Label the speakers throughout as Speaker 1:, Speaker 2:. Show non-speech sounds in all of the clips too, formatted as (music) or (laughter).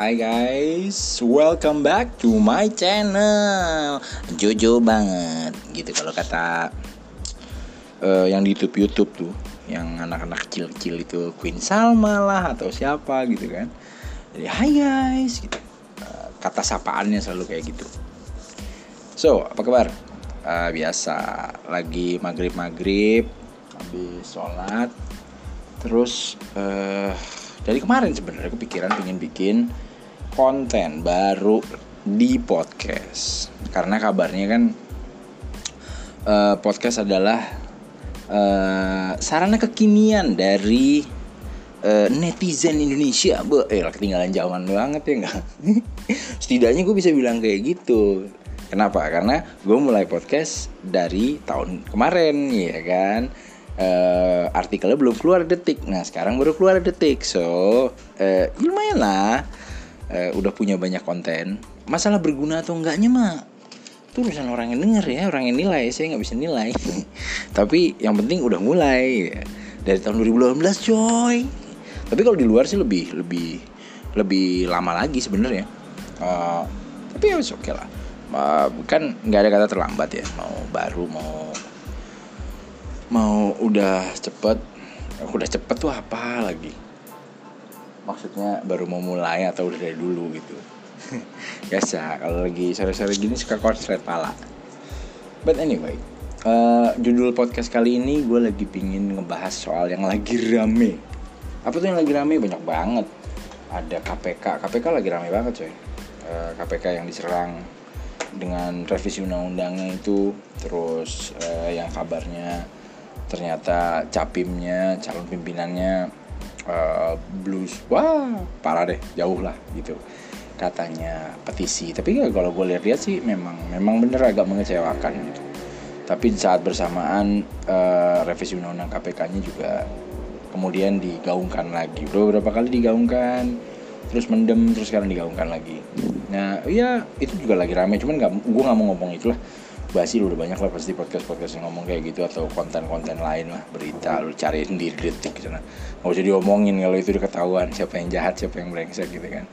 Speaker 1: Hai guys, welcome back to my channel. Jojo banget, gitu kalau kata uh, yang di YouTube YouTube tuh, yang anak-anak kecil-kecil itu Queen Salma lah atau siapa gitu kan. Jadi hai guys, gitu. Uh, kata sapaannya selalu kayak gitu. So, apa kabar? Uh, biasa, lagi maghrib maghrib, habis sholat, terus uh, dari kemarin sebenarnya kepikiran pengen bikin konten baru di podcast. Karena kabarnya kan uh, podcast adalah uh, sarana kekinian dari uh, netizen Indonesia. Be, eh ketinggalan zaman banget ya enggak (laughs) setidaknya gue bisa bilang kayak gitu. Kenapa? Karena gue mulai podcast dari tahun kemarin ya kan? Uh, artikelnya belum keluar detik. Nah sekarang baru keluar detik. So uh, lumayan lah uh, udah punya banyak konten. Masalah berguna atau enggaknya mah itu urusan orang yang denger ya orang yang nilai. Saya nggak bisa nilai. (laughs) Tapi yang penting udah mulai ya. dari tahun 2018 coy. Tapi kalau di luar sih lebih lebih lebih lama lagi sebenarnya. Uh, tapi ya oke okay lah. Uh, kan nggak ada kata terlambat ya. Mau baru mau mau udah cepet udah cepet tuh apa lagi maksudnya baru mau mulai atau udah dari dulu gitu. (laughs) Biasa kalau lagi sore-sore gini suka konslet pala. But anyway uh, judul podcast kali ini gue lagi pingin ngebahas soal yang lagi rame. Apa tuh yang lagi rame? Banyak banget. Ada KPK KPK lagi rame banget coy. Uh, eh, KPK yang diserang dengan revisi undang-undangnya itu. Terus uh, yang kabarnya ternyata capimnya calon pimpinannya uh, blues. Wah parah deh jauh lah gitu. Katanya petisi. Tapi ya kalau gue lihat-lihat sih memang memang bener agak mengecewakan gitu. Tapi saat bersamaan uh, revisi undang-undang KPK-nya juga kemudian digaungkan lagi. Udah beberapa kali digaungkan terus mendem terus sekarang digaungkan lagi. Nah iya itu juga lagi rame. Cuman nggak gue nggak mau ngomong itulah basi lu udah banyak lah pasti podcast podcast yang ngomong kayak gitu atau konten-konten lain lah berita lu cari sendiri detik sana nggak usah diomongin kalau itu udah ketahuan siapa yang jahat siapa yang brengsek gitu kan.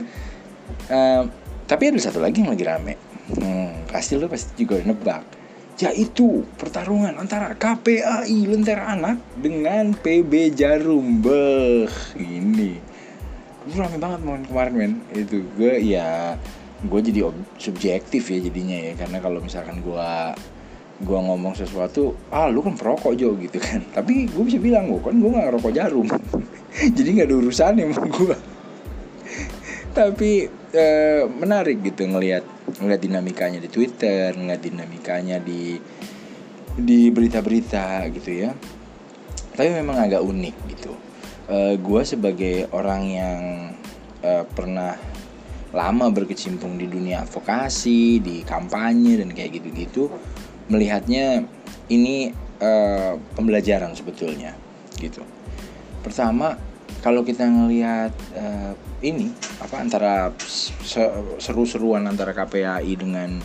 Speaker 1: Uh, tapi ada satu lagi yang lagi rame. Hmm, pasti lu pasti juga nebak. Yaitu pertarungan antara KPAI Lentera Anak dengan PB Jarum. Beh ini. Gue rame banget mohon kemarin men. Itu gue ya gue jadi subjektif ya jadinya ya. Karena kalau misalkan gue gue ngomong sesuatu ah lu kan perokok Jo gitu kan. (laughs) Tapi gue bisa bilang gue kan gue nggak ngerokok jarum. (laughs) Jadi nggak ada urusannya sama gue (laughs) tapi e, menarik gitu ngelihat ngelihat dinamikanya di Twitter ngelihat dinamikanya di di berita-berita gitu ya. Tapi memang agak unik gitu. E, gue sebagai orang yang e, pernah lama berkecimpung di dunia advokasi, di kampanye dan kayak gitu-gitu, melihatnya ini uh, pembelajaran sebetulnya, gitu. Pertama, kalau kita ngelihat uh, ini apa antara seru-seruan antara KPAI dengan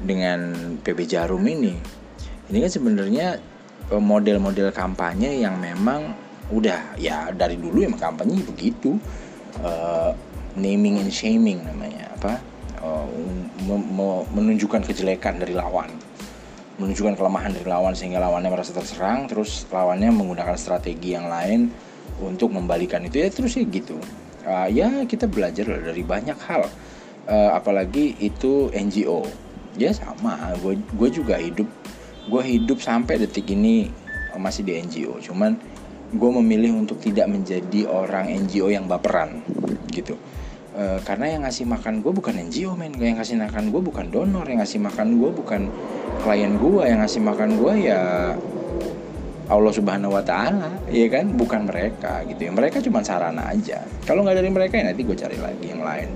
Speaker 1: dengan PB Jarum ini, ini kan sebenarnya eh, model-model kampanye yang memang udah ya dari dulu emang kampanye begitu. Naming and shaming namanya apa? Uh, menunjukkan kejelekan dari lawan. Menunjukkan kelemahan dari lawan sehingga lawannya merasa terserang terus lawannya menggunakan strategi yang lain untuk membalikan itu. Ya terus ya gitu. Uh, ya kita belajar dari banyak hal. Uh, apalagi itu NGO ya sama. Gue juga hidup gue hidup sampai detik ini masih di NGO cuman gue memilih untuk tidak menjadi orang NGO yang baperan gitu. E, karena yang ngasih makan gue bukan NGO men. Yang ngasih makan gue bukan donor yang ngasih makan gue bukan klien gue yang ngasih makan gue ya Allah Subhanahu Wa Taala ya kan? Bukan mereka gitu ya. Mereka cuma sarana aja. Kalau nggak dari mereka ya nanti gue cari lagi yang lain.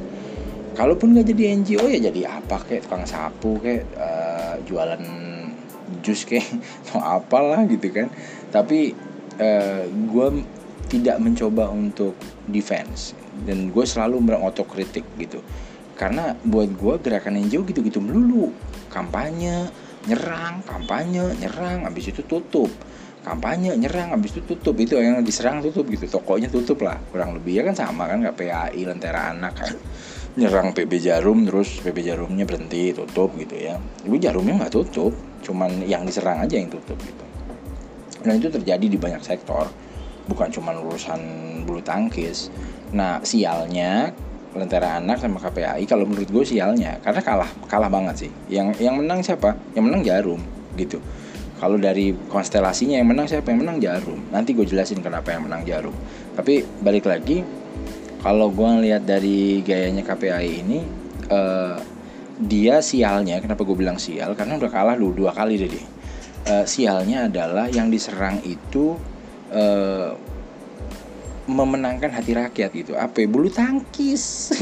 Speaker 1: Kalaupun nggak jadi NGO ya jadi apa kayak tukang sapu kayak uh, jualan jus kayak (laughs) atau apalah gitu kan. Tapi uh, eh, gue tidak mencoba untuk defense. Dan gue selalu berotokritik gitu. Karena buat gue gerakan NGO gitu-gitu melulu. Kampanye nyerang kampanye nyerang habis itu tutup. Kampanye nyerang habis itu tutup. Itu yang diserang tutup gitu. Tokonya tutup lah kurang lebih. Ya kan sama kan nggak PAI lentera anak kan. Nyerang PB Jarum terus PB Jarumnya berhenti tutup gitu ya. Ibu Jarumnya nggak tutup. Cuman yang diserang aja yang tutup gitu. Nah itu terjadi di banyak sektor bukan cuma urusan bulu tangkis. Nah sialnya lentera anak sama KPAI kalau menurut gue sialnya karena kalah kalah banget sih. Yang yang menang siapa? Yang menang Jarum gitu. Kalau dari konstelasinya yang menang siapa? Yang menang Jarum. Nanti gue jelasin kenapa yang menang Jarum. Tapi balik lagi kalau gue ngeliat dari gayanya KPAI ini uh, dia sialnya kenapa gue bilang sial? Karena udah kalah dulu dua kali deh uh, sialnya adalah yang diserang itu uh, memenangkan hati rakyat gitu. Apa ya? bulu tangkis. (laughs)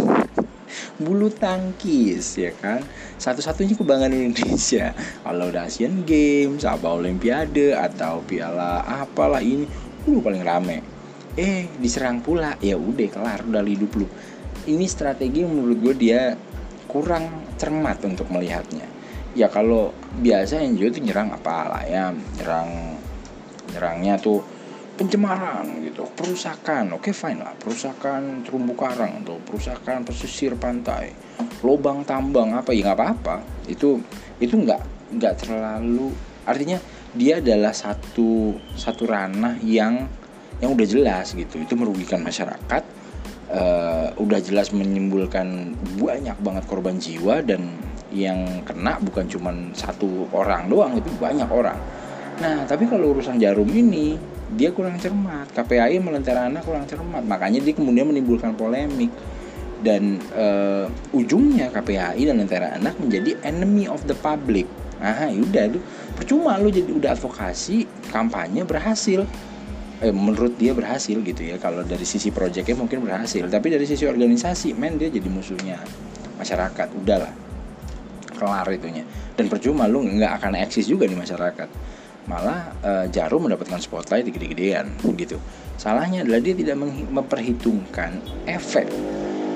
Speaker 1: Bulu tangkis ya kan? Satu-satunya kebanggaan Indonesia. Kalau udah Asian Games apa Olimpiade atau piala apalah ini. Lu paling rame. Eh diserang pula. Ya udah kelar. Udah hidup lu. Ini strategi menurut gue dia kurang cermat untuk melihatnya. Ya kalau biasa NGO itu nyerang apalah ya? Nyerang nyerangnya tuh pencemaran gitu perusakan. Oke fine lah. Perusakan terumbu karang tuh perusakan pesisir pantai lubang tambang apa ya nggak apa-apa. Itu itu nggak nggak terlalu artinya dia adalah satu satu ranah yang yang udah jelas gitu. Itu merugikan masyarakat uh, udah jelas menimbulkan banyak banget korban jiwa dan yang kena bukan cuma satu orang doang itu banyak orang. Nah tapi kalau urusan jarum ini dia kurang cermat. KPAI melentera anak kurang cermat. Makanya dia kemudian menimbulkan polemik. Dan uh, ujungnya KPAI dan lentera anak menjadi enemy of the public. Ah udah lu percuma lu jadi udah advokasi kampanye berhasil. Eh, menurut dia berhasil gitu ya. Kalau dari sisi proyeknya mungkin berhasil. Tapi dari sisi organisasi men dia jadi musuhnya masyarakat. Udahlah. Kelar itunya. Dan percuma lu nggak akan eksis juga di masyarakat malah uh, Jarum mendapatkan spotlight gede-gedean gitu. Salahnya adalah dia tidak memperhitungkan efek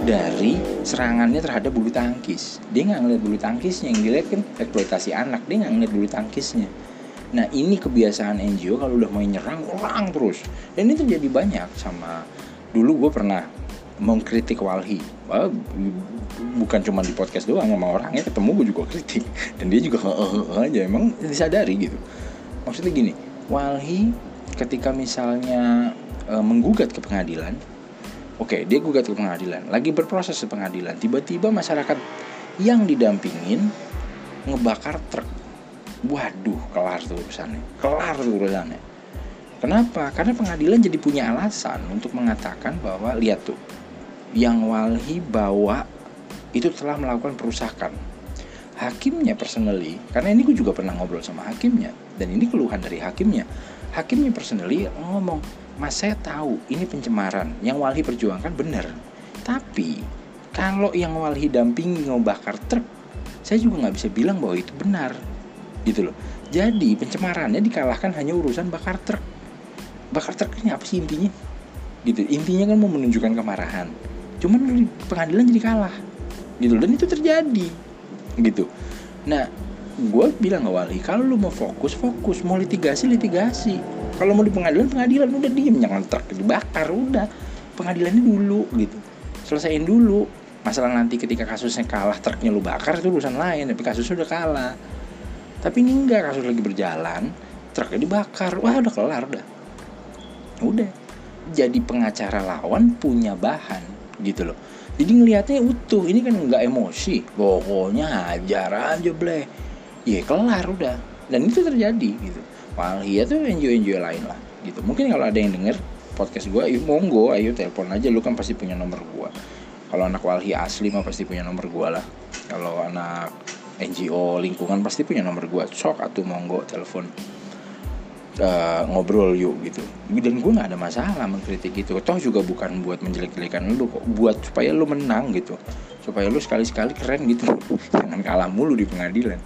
Speaker 1: dari serangannya terhadap bulu tangkis. Dia nggak ngeliat bulu tangkisnya, yang dilihat kan eksploitasi anak. Dia nggak ngeliat bulu tangkisnya. Nah ini kebiasaan NGO kalau udah mau nyerang ulang terus. Dan ini terjadi banyak sama dulu gue pernah mengkritik Walhi. bukan cuma di podcast doang sama orangnya ketemu gue juga kritik dan dia juga aja emang disadari gitu maksudnya gini Walhi ketika misalnya e, menggugat ke pengadilan oke okay, dia gugat ke pengadilan lagi berproses di pengadilan tiba-tiba masyarakat yang didampingin ngebakar truk. Waduh kelar tuh urusannya kelar tuh urusannya. Kenapa? Karena pengadilan jadi punya alasan untuk mengatakan bahwa lihat tuh yang Walhi bawa itu telah melakukan perusakan hakimnya personally karena ini gue juga pernah ngobrol sama hakimnya dan ini keluhan dari hakimnya. Hakimnya personally ngomong mas saya tahu ini pencemaran. Yang Walhi perjuangkan benar. Tapi kalau yang Walhi dampingi ngebakar truk saya juga nggak bisa bilang bahwa itu benar. Gitu loh. Jadi pencemarannya dikalahkan hanya urusan bakar truk. Bakar truk ini apa sih intinya? Gitu. Intinya kan mau menunjukkan kemarahan. Cuman di pengadilan jadi kalah. Gitu dan itu terjadi. Gitu. Nah gue bilang Wali kalau lu mau fokus fokus. Mau litigasi litigasi. Kalau mau di pengadilan pengadilan. Udah diem jangan truk dibakar. Udah. Pengadilannya dulu gitu. Selesaiin dulu. Masalah nanti ketika kasusnya kalah truknya lu bakar itu urusan lain. Tapi kasusnya udah kalah. Tapi ini enggak kasus lagi berjalan truknya dibakar. Wah udah kelar udah. Udah. Jadi pengacara lawan punya bahan gitu loh. Jadi ngelihatnya utuh. Ini kan nggak emosi. Pokoknya hajar aja bleh ya kelar udah. Dan itu terjadi gitu. Walhi tuh enjoy enjoy lain lah gitu. Mungkin kalau ada yang denger podcast gue ayo monggo ayo telepon aja. Lu kan pasti punya nomor gue kalau anak Walhi asli mah pasti punya nomor gue lah. Kalau anak NGO lingkungan pasti punya nomor gue sok atau monggo telepon. Uh, ngobrol yuk gitu. Dan gue nggak ada masalah mengkritik itu. Toh juga bukan buat menjelek-jelekan lu kok. Buat supaya lu menang gitu. Supaya lu sekali-sekali keren gitu. (laughs) Jangan kalah mulu di pengadilan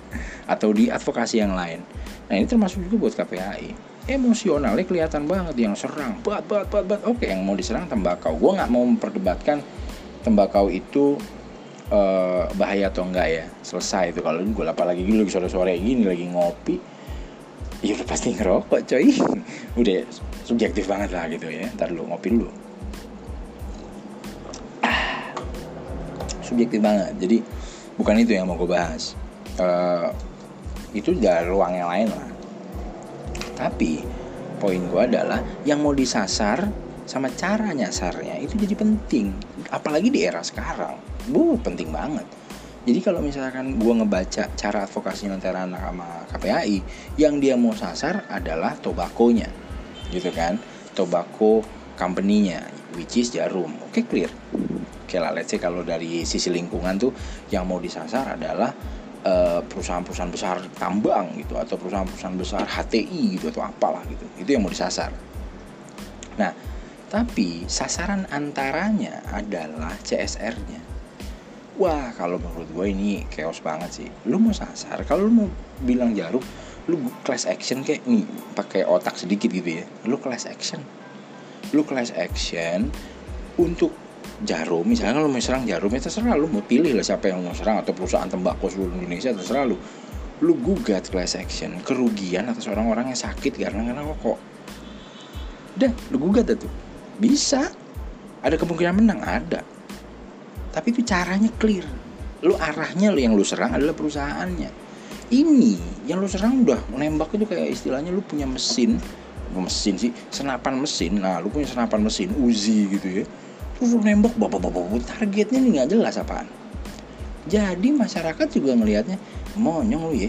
Speaker 1: atau di advokasi yang lain. Nah ini termasuk juga buat KPAI emosionalnya kelihatan banget yang serang bat bat bat bat. Oke yang mau diserang tembakau. Gue nggak mau memperdebatkan tembakau itu uh, bahaya atau enggak ya. Selesai itu. Kalau gue apalagi lagi lagi sore-sore gini lagi ngopi. Ya udah pasti ngerokok coy. (laughs) Udah subjektif banget lah gitu ya. Ntar lu ngopi dulu. Ah, subjektif banget. Jadi bukan itu yang mau gue bahas. Uh, itu udah ruang yang lain lah. Tapi poin gue adalah yang mau disasar sama cara nyasarnya itu jadi penting. Apalagi di era sekarang. Bu penting banget. Jadi kalau misalkan gue ngebaca cara advokasi antara anak sama KPAI yang dia mau sasar adalah tobakonya. Gitu kan? Tobacco company-nya which is jarum. Oke okay, clear? Oke lah let's say kalau dari sisi lingkungan tuh yang mau disasar adalah perusahaan-perusahaan besar tambang gitu atau perusahaan-perusahaan besar HTI gitu atau apalah gitu. Itu yang mau disasar. Nah tapi sasaran antaranya adalah CSR-nya wah kalau menurut gue ini chaos banget sih. Lu mau sasar kalau lu mau bilang jarum lu class action kayak nih pakai otak sedikit gitu ya. Lu class action. Lu class action untuk jarum misalnya kalau mau serang jarum ya terserah. Lu mau pilih lah siapa yang mau serang atau perusahaan tembakau seluruh Indonesia terserah lu. Lu gugat class action kerugian atas orang-orang yang sakit karena karena rokok. Udah lu gugat tuh. Bisa. Ada kemungkinan menang? Ada. Tapi itu caranya clear. Lu arahnya lu yang lu serang adalah perusahaannya. Ini yang lu serang udah nembak itu kayak istilahnya lu punya mesin. Mesin sih senapan mesin. Nah lu punya senapan mesin Uzi gitu ya terus nembok bapak bapak targetnya nih nggak jelas apaan. Jadi masyarakat juga ngelihatnya monyong lu ya.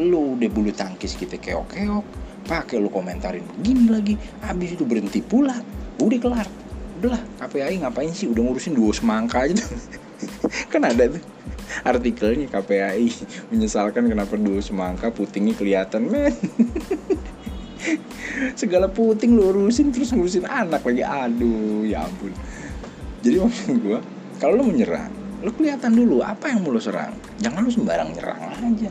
Speaker 1: Lu udah bulu tangkis kita keok keok pakai lu komentarin begini lagi habis itu berhenti pula udah kelar. Udahlah KPAI ngapain sih? Udah ngurusin dua semangka aja (laughs) kan ada tuh artikelnya KPAI menyesalkan kenapa dua semangka putingnya kelihatan men. (laughs) Segala puting lu urusin terus ngurusin anak lagi. Aduh ya ampun jadi (laughs) maksud gue kalau lo menyerang lo kelihatan dulu apa yang mau lo serang. Jangan lo sembarang nyerang aja.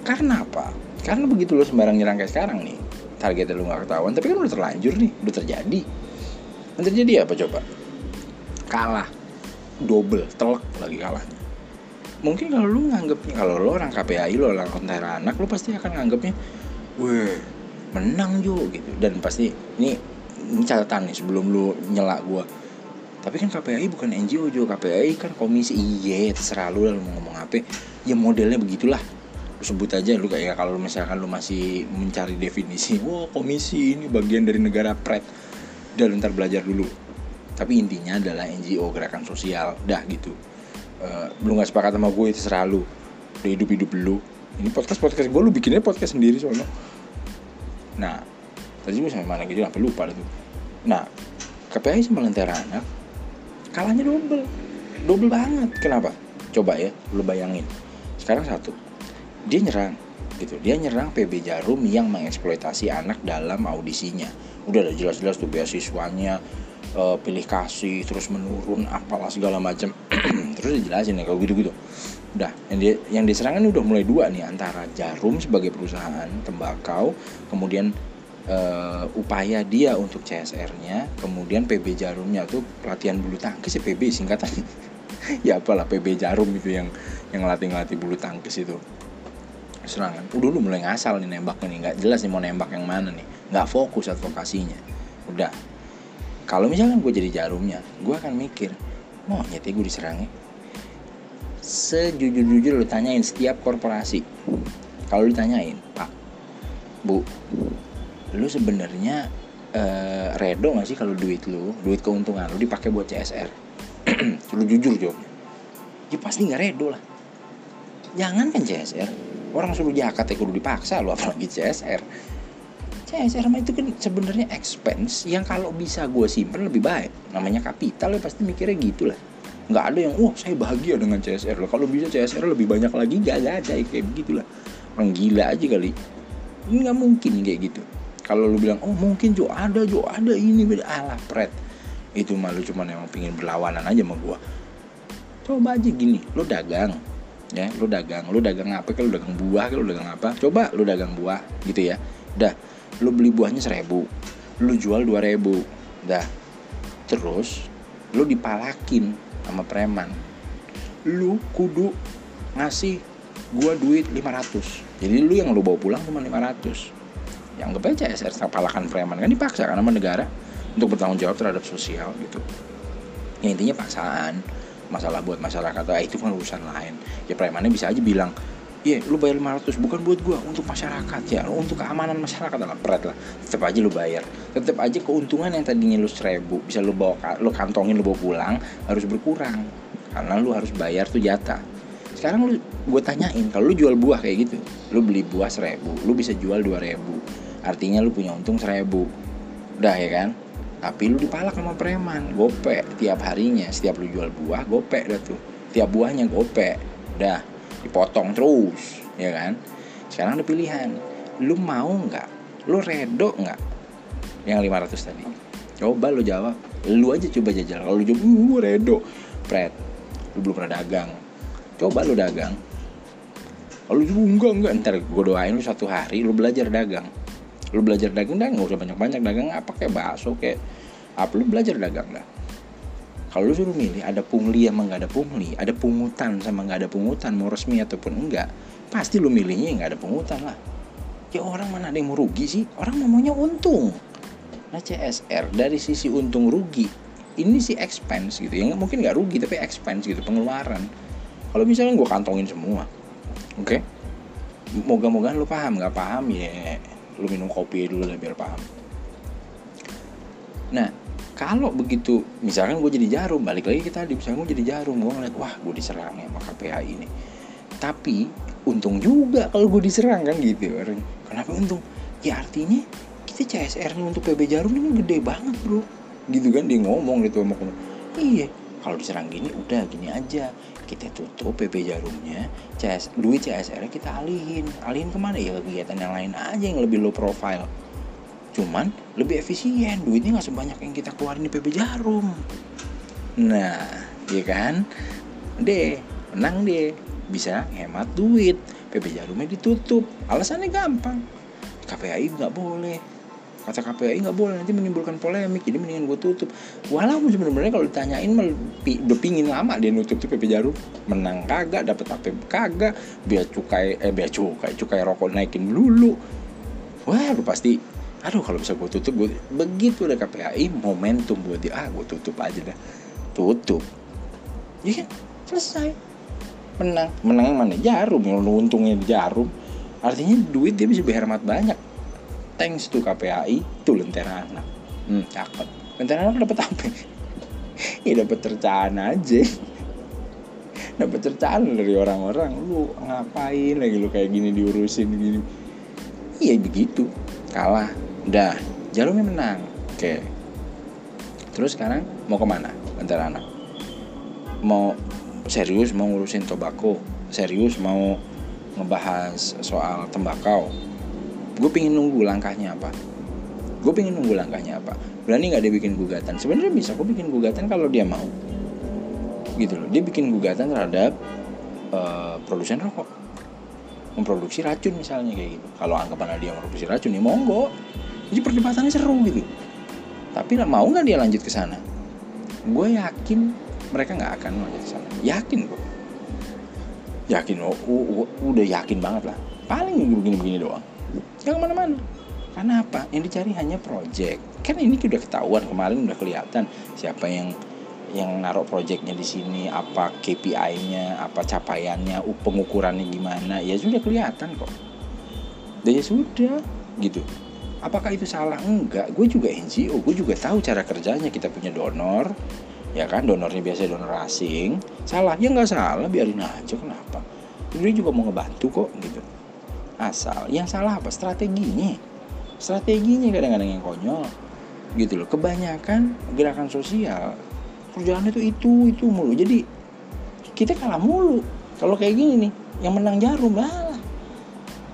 Speaker 1: Karena apa? Karena begitu lo sembarang nyerang kayak sekarang nih targetnya lo nggak ketahuan tapi kan udah terlanjur nih udah terjadi. Yang terjadi apa coba? Kalah. Double telak lagi kalahnya mungkin kalau lo nganggapnya kalau lo orang KPAI lo orang kontera anak lo pasti akan nganggapnya weh menang Jo gitu. Dan pasti ini ini catatan nih sebelum lo nyela gue tapi kan KPAI bukan NGO juga. KPAI kan komisi. Iya terserah lu lah lu mau ngomong apa. Ya modelnya begitulah. Lu sebut aja lu kayak kalau misalkan lu masih mencari definisi wah komisi ini bagian dari negara pret udah lu ntar belajar dulu. Tapi intinya adalah NGO gerakan sosial. Dah gitu. Uh, lu nggak sepakat sama gue terserah lu. Udah hidup hidup lu. Ini podcast podcast gue lu bikinnya podcast sendiri soalnya. Nah tadi gue sampai mana gitu sampai lupa itu nah KPI sama Lentera Anak kalahnya double. Double banget. Kenapa? Coba ya lu bayangin. Sekarang satu. Dia nyerang gitu. Dia nyerang PB Jarum yang mengeksploitasi anak dalam audisinya. Udah ada jelas-jelas tuh beasiswanya uh, pilih kasih terus menurun apalah segala macam (clears throat) terus dijelasin ya kalau gitu-gitu. Udah yang dia yang diserang udah mulai dua nih antara Jarum sebagai perusahaan tembakau kemudian uh, upaya dia untuk CSR-nya, kemudian PB Jarumnya tuh pelatihan bulu tangkis ya PB singkatan. (laughs) ya apalah PB Jarum itu yang yang ngelatih-ngelatih bulu tangkis itu. Serangan. Udah dulu mulai ngasal nih nembaknya nih, nggak jelas nih mau nembak yang mana nih, nggak fokus advokasinya. Udah. Kalau misalnya gue jadi jarumnya, gue akan mikir, mau nyete gue diserangnya. Sejujur-jujur lu tanyain setiap korporasi. Kalau ditanyain, Pak, Bu, lu sebenarnya uh, redo gak sih kalau duit lu duit keuntungan lu dipakai buat CSR (clears throat) lu jujur jawabnya ya pasti nggak redo lah. Jangan kan CSR orang suruh jakat ya kudu dipaksa lu apalagi CSR CSR mah itu kan sebenarnya expense yang kalau bisa gue simpen lebih baik. Namanya kapital ya pasti mikirnya gitu lah nggak ada yang wah saya bahagia dengan CSR loh kalau bisa CSR lebih banyak lagi gak ada kayak begitulah. Orang gila aja kali. Ini nggak mungkin kayak gitu kalau lu bilang oh mungkin Jo ada Jo ada ini beda alah pret itu malu cuma emang pingin berlawanan aja sama gua. Coba aja gini lu dagang ya lu dagang. Lu dagang apa kalau dagang buah kalau dagang apa? Coba lu dagang buah gitu ya. Dah lu beli buahnya seribu lu jual dua ribu. Dah terus lu dipalakin sama preman. Lu kudu ngasih gua duit 500 jadi lu yang lu bawa pulang cuma 500 yang anggap aja CSR palakan preman. Kan dipaksa karena negara untuk bertanggung jawab terhadap sosial gitu. Ya intinya paksaan masalah buat masyarakat. Ah, itu kan urusan lain. Ya premannya bisa aja bilang Iya, lu bayar 500 bukan buat gua, untuk masyarakat ya, untuk keamanan masyarakat. Lah, berat lah. Tetap aja lu bayar. Tetap aja keuntungan yang tadinya lu seribu bisa lu bawa lu kantongin lu bawa pulang harus berkurang. Karena lu harus bayar tuh jatah. Sekarang lu gue tanyain kalau lu jual buah kayak gitu, lu beli buah seribu, lu bisa jual dua ribu, artinya lu punya untung seribu, udah ya kan? Tapi lu dipalak sama preman, gope tiap harinya, setiap lu jual buah gope dah tuh, tiap buahnya gope, dah dipotong terus ya kan? Sekarang ada pilihan. Lu mau nggak? Lu redo nggak? Yang 500 tadi. Coba lu jawab. Lu aja coba jajal. Kalau lu jawab uh, redo. Pret lu belum pernah dagang coba lu dagang. Kalau lu enggak enggak ntar gue doain lu satu hari lu belajar dagang. Lu belajar dagang dah nggak usah banyak banyak dagang apa kayak bakso kayak apa lu belajar dagang dah. Kalau lu suruh milih ada pungli sama nggak ada pungli ada pungutan sama nggak ada pungutan mau resmi ataupun enggak pasti lu milihnya nggak ada pungutan lah. Ya orang mana ada yang mau rugi sih? Orang maunya untung. Nah CSR dari sisi untung rugi ini sih expense gitu ya mungkin nggak rugi tapi expense gitu pengeluaran kalau misalnya gue kantongin semua oke. okay? moga-moga lu paham nggak paham ya lu minum kopi dulu lah biar paham. Nah kalau begitu misalkan gue jadi jarum balik lagi kita di misalkan gue jadi jarum gue ngeliat wah gue diserang ya sama KPI ini. Tapi untung juga kalau gue diserang kan gitu kenapa untung? Ya artinya kita CSR nya untuk PB Jarum ini gede banget bro. Gitu kan dia ngomong gitu sama iya kalau diserang gini udah gini aja. Kita tutup PB Jarumnya CS duit CSR kita alihin. Alihin ke mana? Ya kegiatan yang lain aja yang lebih low profile. Cuman lebih efisien. Duitnya nggak sebanyak yang kita keluarin di PB Jarum. Nah ya kan? Deh menang deh bisa hemat duit. PB Jarumnya ditutup. Alasannya gampang. KPAI nggak boleh kata KPAI nggak boleh nanti menimbulkan polemik jadi mendingan gue tutup. Walaupun sebenarnya kalau ditanyain udah pingin lama dia nutup tuh PP Jarum. Menang kagak dapat apa kagak biar cukai eh biar cukai cukai rokok naikin dulu. Wah lu pasti aduh kalau bisa gue tutup gue begitu ada KPAI momentum buat dia ah gue tutup aja dah. Tutup. Ya kan? Selesai. Menang. Menang mana? Jarum yang untungnya di jarum. Artinya duit dia bisa berhemat banyak thanks to KPAI tuh lentera anak. Hmm cakep. Lentera anak dapat apa? (laughs) Ya dapat cercaan aja. (laughs) Dapat cercaan dari orang-orang. Lu ngapain lagi lu kayak gini diurusin gini? Iya begitu. Kalah. Udah. Jalurnya menang. Oke. Terus sekarang mau ke mana bentar anak? Mau serius mau ngurusin tobacco? Serius mau ngebahas soal tembakau gue pingin nunggu langkahnya apa? Gue pingin nunggu langkahnya apa? Berani nggak dia bikin gugatan? Sebenarnya bisa gue bikin gugatan kalau dia mau. Gitu loh. Dia bikin gugatan terhadap uh, produsen rokok. Memproduksi racun misalnya kayak gitu. Kalau anggapan dia memproduksi racun ya monggo. Jadi perdebatannya seru gitu. Tapi mau nggak dia lanjut ke sana? Gue yakin mereka nggak akan lanjut ke sana. Yakin kok yakin oh, uh, udah yakin banget lah. Paling begini-begini doang jangan ke mana-mana. Karena apa? Yang dicari hanya project. Kan ini udah ketahuan kemarin udah kelihatan siapa yang yang naruh projectnya di sini apa KPI-nya apa capaiannya pengukurannya gimana. Ya sudah kelihatan kok. Dan ya sudah gitu. Apakah itu salah? Enggak. Gue juga NGO gue juga tahu cara kerjanya. Kita punya donor ya kan? Donornya biasa donor asing. Salah. Ya nggak salah. Biarin aja. Kenapa? Dia juga mau ngebantu kok gitu asal yang salah apa? Strateginya. Strateginya kadang-kadang yang konyol. Gitu loh. Kebanyakan gerakan sosial kerjaan itu itu itu mulu. Jadi kita kalah mulu. Kalau kayak gini nih yang menang jarum lah.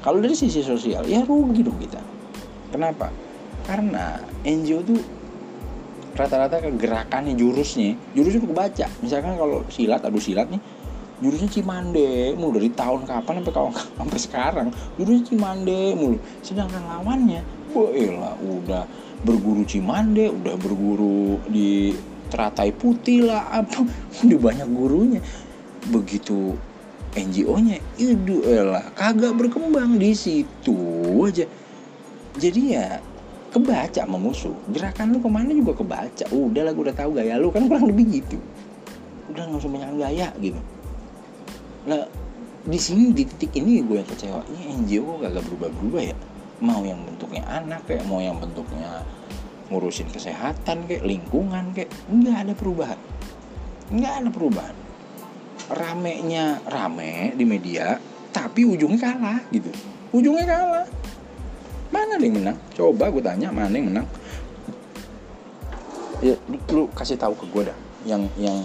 Speaker 1: Kalau dari sisi sosial ya rugi dong kita. Kenapa? Karena NGO tuh rata-rata gerakannya jurusnya jurusnya udah baca misalkan kalau silat adu silat nih jurusnya Cimande mulu dari tahun kapan sampai kawan sampai sekarang. Jurusnya Cimande mulu. Sedangkan lawannya wah udah berguru Cimande udah berguru di teratai putih lah apa (laughs) udah banyak gurunya. Begitu NGO-nya itu elah kagak berkembang di situ aja. Jadi ya kebaca sama musuh. Gerakan lu ke mana juga kebaca. Udah lah gue udah tahu gaya lu kan kurang lebih gitu. Udah nggak usah banyak gaya gitu lah di sini di titik ini gue yang kecewa. Ini NGO kok gak berubah-berubah ya? Mau yang bentuknya anak kayak mau yang bentuknya ngurusin kesehatan kayak lingkungan kayak nggak ada perubahan. Nggak ada perubahan. Ramenya rame di media tapi ujungnya kalah gitu. Ujungnya kalah. Mana yang menang? Coba gue tanya mana yang menang? Ya lu, lu kasih tahu ke gue dah yang yang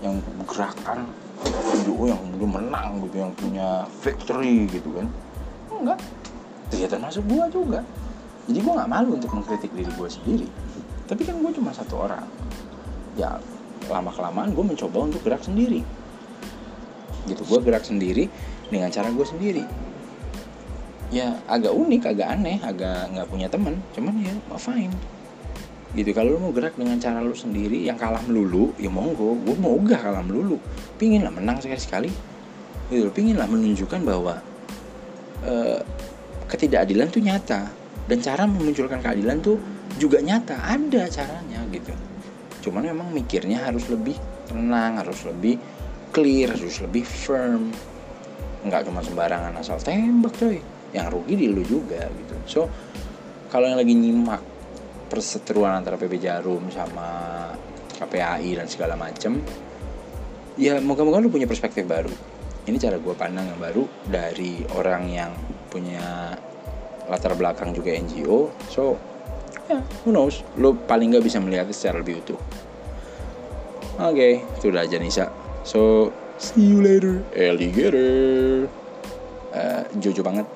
Speaker 1: yang gerakan NGO yang belum menang gitu yang punya victory gitu kan. Enggak. Ternyata masuk gue juga. Jadi gue nggak malu untuk mengkritik diri gue sendiri. Tapi kan gue cuma satu orang. Ya lama kelamaan gue mencoba untuk gerak sendiri. Gitu gue gerak sendiri dengan cara gue sendiri. Ya agak unik agak aneh agak nggak punya teman. Cuman ya fine gitu. Kalau lu mau gerak dengan cara lu sendiri yang kalah melulu ya monggo. Gue mau gak kalah melulu. Pingin lah menang sekali sekali gitu pingin lah menunjukkan bahwa uh, ketidakadilan tuh nyata. Dan cara memunculkan keadilan tuh juga nyata. Ada caranya gitu. Cuman memang mikirnya harus lebih tenang harus lebih clear harus lebih firm. Nggak cuma sembarangan asal tembak coy. Yang rugi di lu juga gitu. So kalau yang lagi nyimak perseteruan antara PB Jarum sama KPAI dan segala macem ya moga-moga lu punya perspektif baru. Ini cara gue pandang yang baru dari orang yang punya latar belakang juga NGO so ya yeah, who knows? Lu paling nggak bisa melihatnya secara lebih utuh. Oke okay, itu udah aja Nisa. So see you later alligator uh, jojo banget